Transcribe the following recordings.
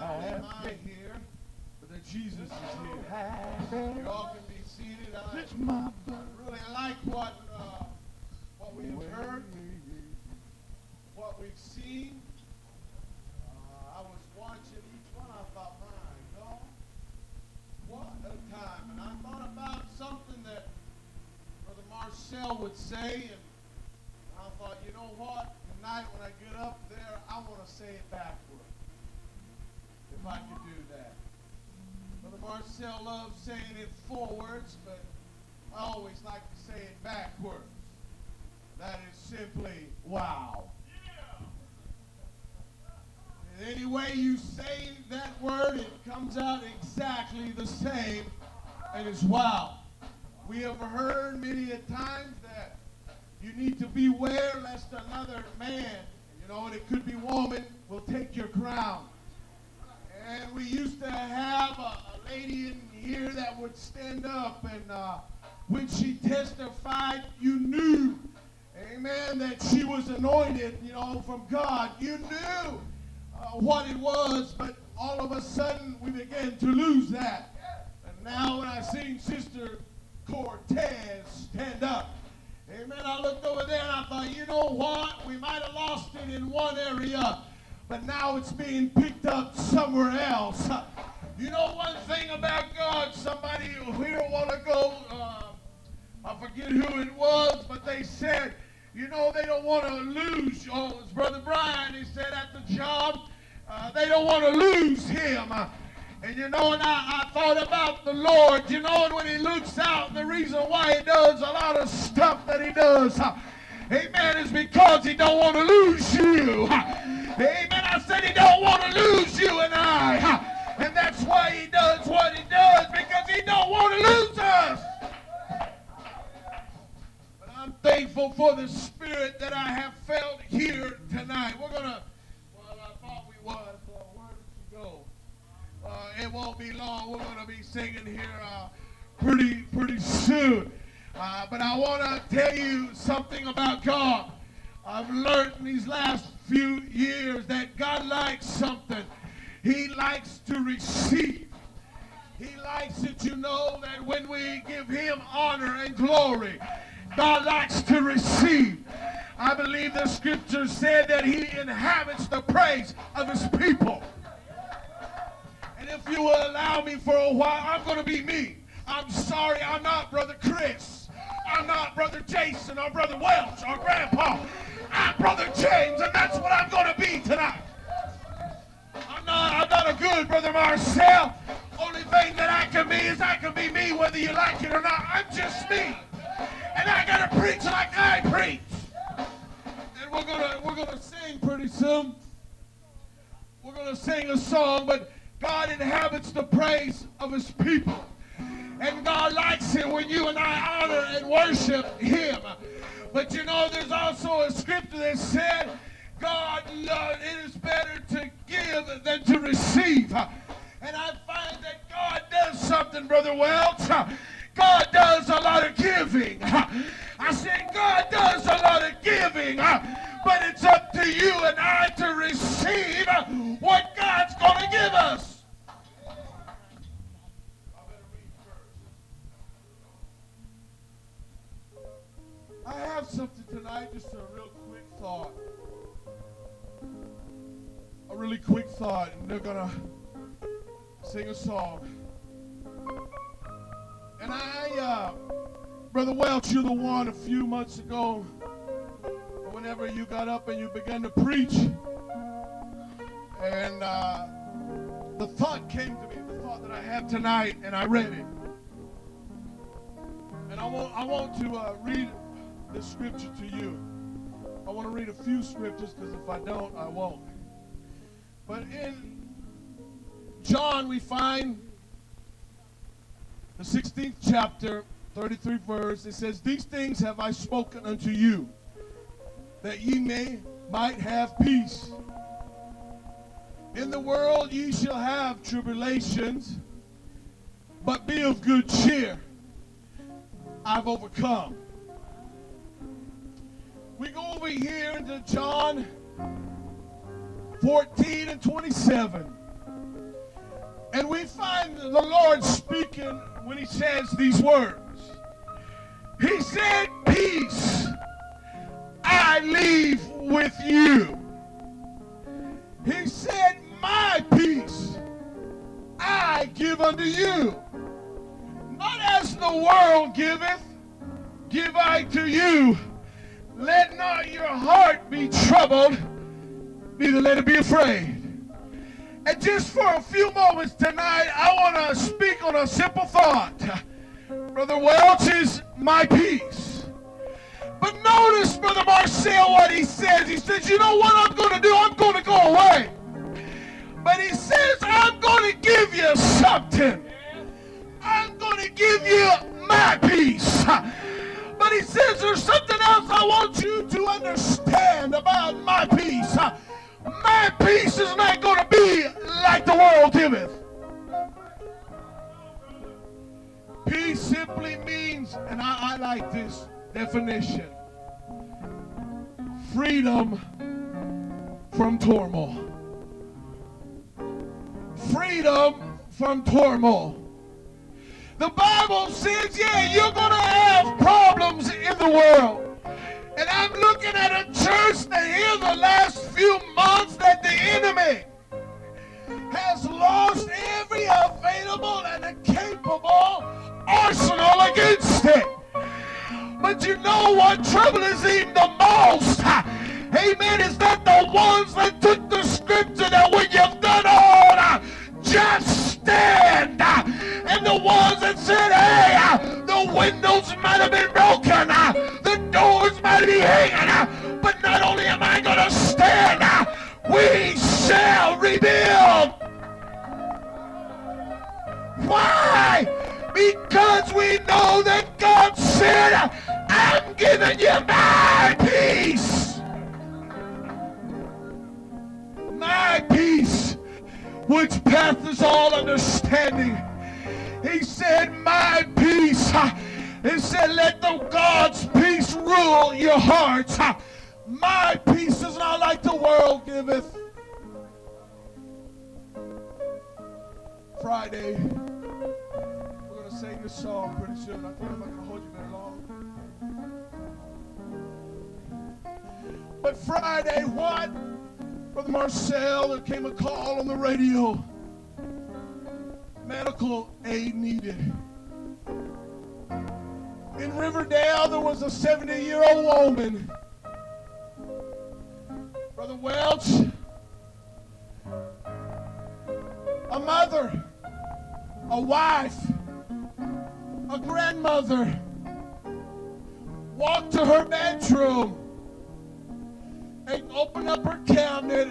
not am I here, but that Jesus is here. You all can be seated. I really like what uh, what we have heard, what we've seen. Uh, I was watching each one. I thought, my God, what a time! And I thought about something that Brother Marcel would say, and I thought, you know what? Tonight when I get up there, I want to say it backward. If I could do that. Brother Marcel loves saying it forwards, but I always like to say it backwards. That is simply wow. And any way you say that word, it comes out exactly the same, and it's wow. We have heard many a times that you need to beware lest another man, you know, and it could be woman, will take your crown. And we used to have a, a lady in here that would stand up, and uh, when she testified, you knew, amen, that she was anointed, you know, from God. You knew uh, what it was, but all of a sudden we began to lose that. And now when I seen Sister Cortez stand up, amen, I looked over there and I thought, you know what? We might have lost it in one area, but now it's being picked up somewhere else. You know one thing about God, somebody here a while ago, uh, I forget who it was, but they said, you know, they don't want to lose. Oh, it was Brother Brian. He said at the job, uh, they don't want to lose him. Uh, and you know, and I, I thought about the Lord, you know, and when he looks out, the reason why he does a lot of stuff that he does, uh, amen, is because he don't want to lose you. Uh, amen. I said he don't want to lose you and I. And that's why he does what he does, because he don't want to lose us. But I'm thankful for the spirit that I have felt here tonight. We're going to, well, I thought we was. Uh, where did she go? Uh, it won't be long. We're going to be singing here uh, pretty, pretty soon. Uh, but I want to tell you something about God. I've learned in these last few years that God likes something. He likes to receive. He likes it, you know, that when we give him honor and glory, God likes to receive. I believe the scripture said that he inhabits the praise of his people. And if you will allow me for a while, I'm going to be me. I'm sorry, I'm not Brother Chris. I'm not Brother Jason or Brother Welch or Grandpa. Whether you like it or not. I'm just me. And I gotta preach like I preach. And we're gonna we're gonna sing pretty soon. We're gonna sing a song, but God inhabits the praise of his people. And God likes it when you and I honor and worship him. But you know, there's also a scripture that said, God, Lord, it is better to give than to receive. Brother Welch. God does a lot of giving. I said, God does a lot of giving, but it's up to you and I to receive what God's going to give us. I have something tonight, just a real quick thought. A really quick thought, and they're going to sing a song. Brother Welch, you're the one a few months ago, whenever you got up and you began to preach, and uh, the thought came to me, the thought that I have tonight, and I read it. And I want, I want to uh, read this scripture to you. I want to read a few scriptures because if I don't, I won't. But in John, we find the 16th chapter, 33 verse. It says, These things have I spoken unto you, that ye may might have peace. In the world ye shall have tribulations, but be of good cheer. I've overcome. We go over here into John 14 and 27. And we find the Lord speaking when he says these words. He said, Peace I leave with you. He said, My peace I give unto you. Not as the world giveth, give I to you. Let not your heart be troubled, neither let it be afraid. And just for a few moments tonight, I want to speak on a simple thought. Brother Welch is my peace. But notice, Brother Marcel, what he says. He says, You know what I'm going to do? I'm going to go away. But he says, I'm going to give you something. I'm going to give you my peace. But he says, There's something else I want you simply means, and I, I like this definition freedom from turmoil. Freedom from turmoil. The Bible says, yeah, you're going to have problems in the world. And I'm looking at a church that here the last few months that the enemy has lost every available and capable against it. But you know what troubles him the most? Amen. Is that the ones that took the scripture that when you've done all, uh, just stand. Uh, and the ones that said, hey, uh, the windows might have been broken, the doors might be hanging, but not only am I going to stand, we shall rebuild. Why? Because we know that God said, I'm giving you my peace. My peace, which passes all understanding. He said, My peace. He said, Let the God's peace rule your hearts. My peace is not like the world giveth. Friday, sing this song pretty soon. I I'm not going to hold you very long. But Friday, what? Brother Marcel, there came a call on the radio. Medical aid needed. In Riverdale, there was a 70 year old woman. Brother Welch, a mother, a wife, a grandmother walked to her bedroom and opened up her cabinet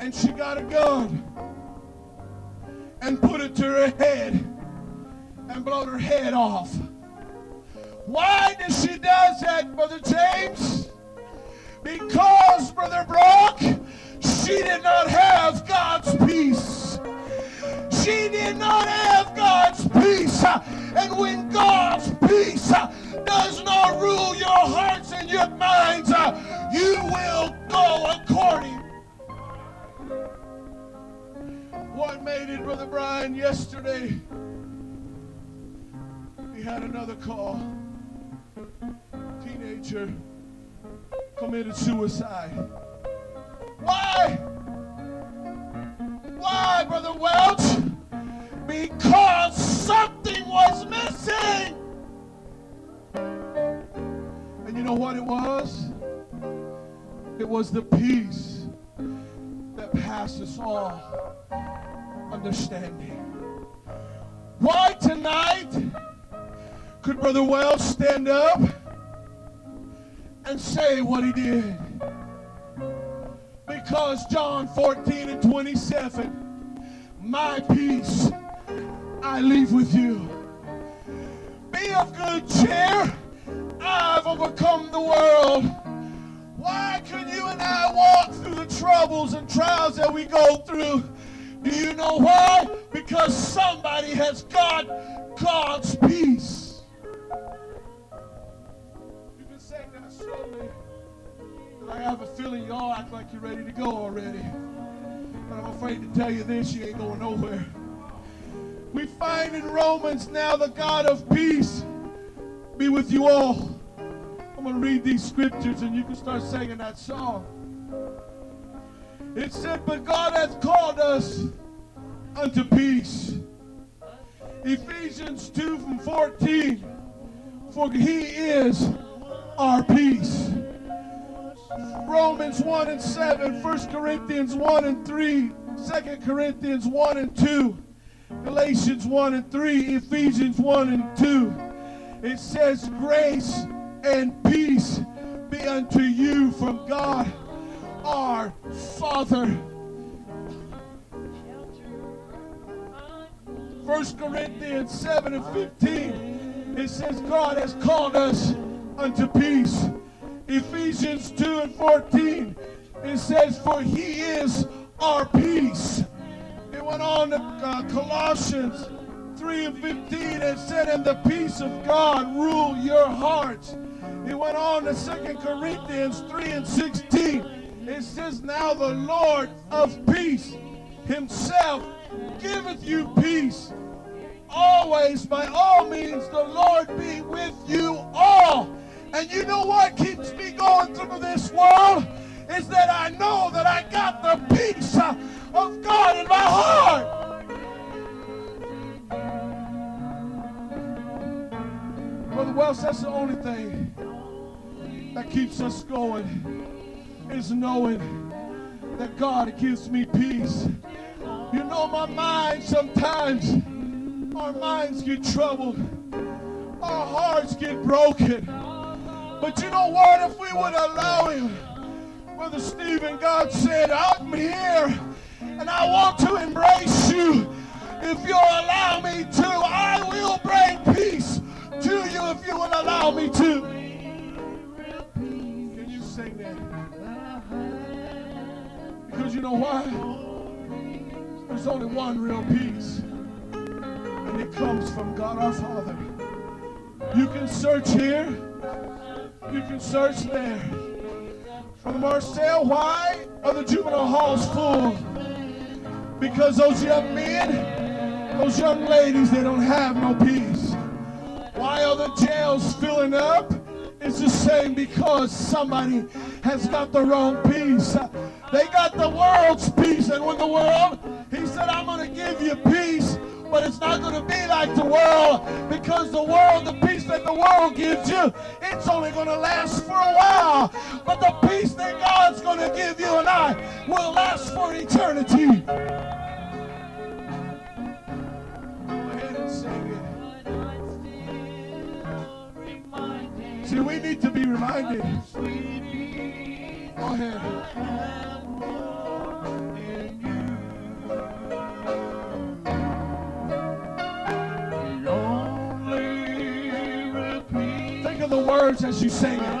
and she got a gun and put it to her head and blowed her head off. Why does she does that, Brother James? Because, Brother Brock, she did not have God's peace. She did not have God's peace. And when God's peace does not rule your hearts and your minds, you will go according. What made it, Brother Brian, yesterday? We had another call. Teenager committed suicide. Because something was missing. And you know what it was? It was the peace that passes all understanding. Why tonight could Brother Wells stand up and say what he did? Because John 14 and 27, my peace I leave with you. Be of good cheer. I've overcome the world. Why can you and I walk through the troubles and trials that we go through? Do you know why? Because somebody has got God's peace. You can say that slowly. I have a feeling you all act like you're ready to go already. But I'm afraid to tell you this, you ain't going nowhere. We find in Romans now the God of peace be with you all. I'm going to read these scriptures and you can start singing that song. It said, But God hath called us unto peace. Ephesians 2 from 14. For he is our peace. Romans 1 and 7, 1 Corinthians 1 and 3, 2 Corinthians 1 and 2, Galatians 1 and 3, Ephesians 1 and 2. It says, Grace and peace be unto you from God our Father. 1 Corinthians 7 and 15, it says, God has called us unto peace. Ephesians 2 and 14, it says, For he is our peace. Went on to uh, Colossians 3 and 15, and said, And the peace of God rule your hearts. He went on to 2 Corinthians 3 and 16. It says, Now the Lord of peace himself giveth you peace. Always, by all means, the Lord be with you all. And you know what keeps me going through this world? Is that I know that I got the peace uh, of God in my heart. Brother Wells, that's the only thing that keeps us going is knowing that God gives me peace. You know, my mind sometimes, our minds get troubled, our hearts get broken. But you know what? If we would allow Him, Brother Stephen, God said, I'm here want to embrace you. If you'll allow me to, I will bring peace to you if you will allow me to. Can you sing that? Because you know why? There's only one real peace, and it comes from God our Father. You can search here, you can search there. From Marcel, why are the juvenile halls full? Because those young men, those young ladies, they don't have no peace. Why are the jails filling up? It's the same because somebody has got the wrong peace. They got the world's peace, and when the world, he said, I'm going to give you peace, but it's not going to be like the world because the world, the peace that the world gives you, it's only going to last for a while. But the peace that God's going to give you and I will last for eternity. See, we need to be reminded. Go ahead. Think of the words as you sing it.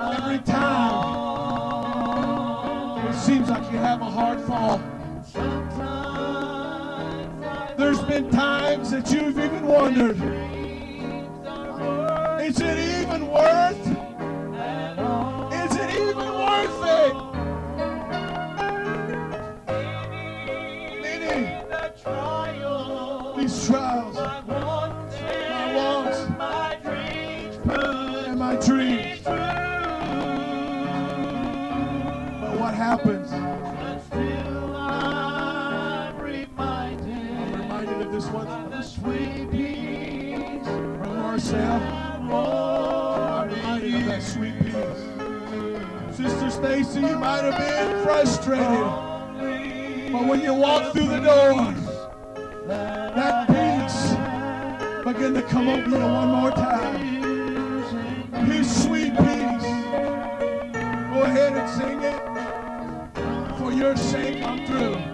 Every time it seems like you have a hard fall. There's been times that you've even wondered, this one. The sweet peace. From. I'm reminded of that sweet peace. Sister Stacy, you might have been frustrated. But when you walk through the doors, that peace begin to come over you one more time. His sweet peace. Go ahead and sing it. For your sake, I'm through.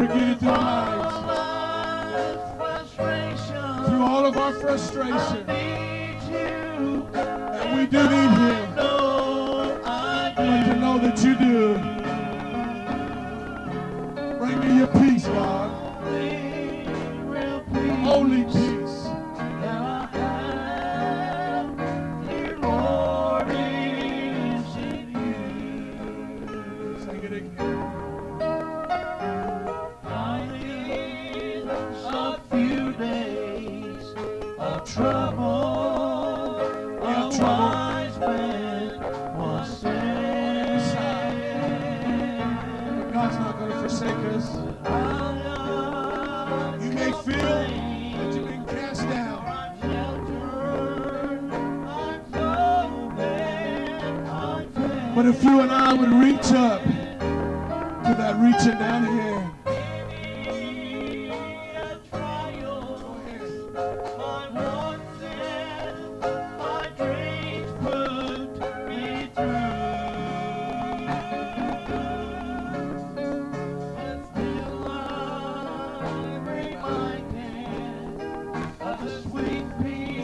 We get it through all of our frustration. And we do need Him. But to know that you do. Bring me your peace, God. If you and I would reach up to that reaching down here.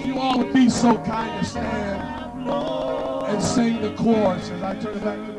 you all would be so kind sing the chorus as I turn it back to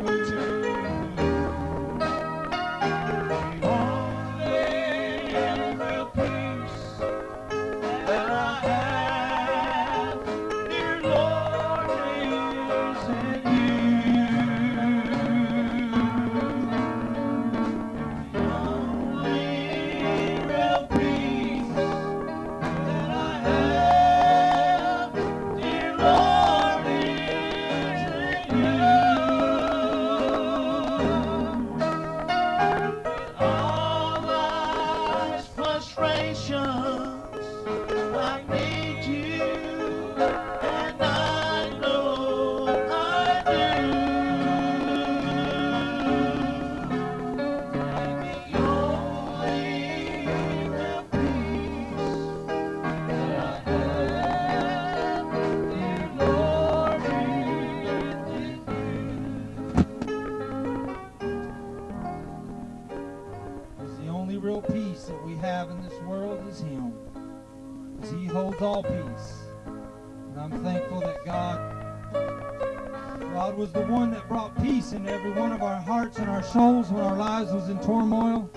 was the one that brought peace into every one of our hearts and our souls when our lives was in turmoil.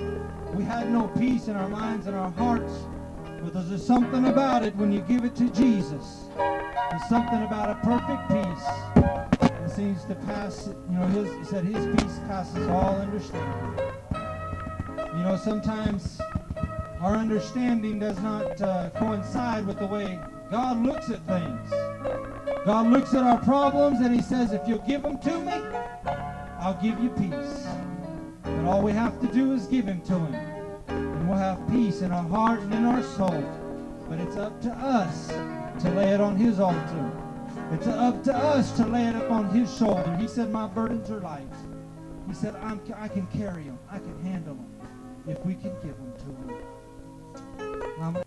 We had no peace in our minds and our hearts. But there's something about it when you give it to Jesus. There's something about a perfect peace. that seems to pass, you know, his, he said his peace passes all understanding. You know, sometimes our understanding does not uh, coincide with the way God looks at things. God looks at our problems and He says, if you'll give them to me, I'll give you peace. And all we have to do is give Him to Him. And we'll have peace in our heart and in our soul. But it's up to us to lay it on His altar. It's up to us to lay it up on His shoulder. He said, My burdens are light. He said, I can carry them. I can handle them if we can give them to Him. I'm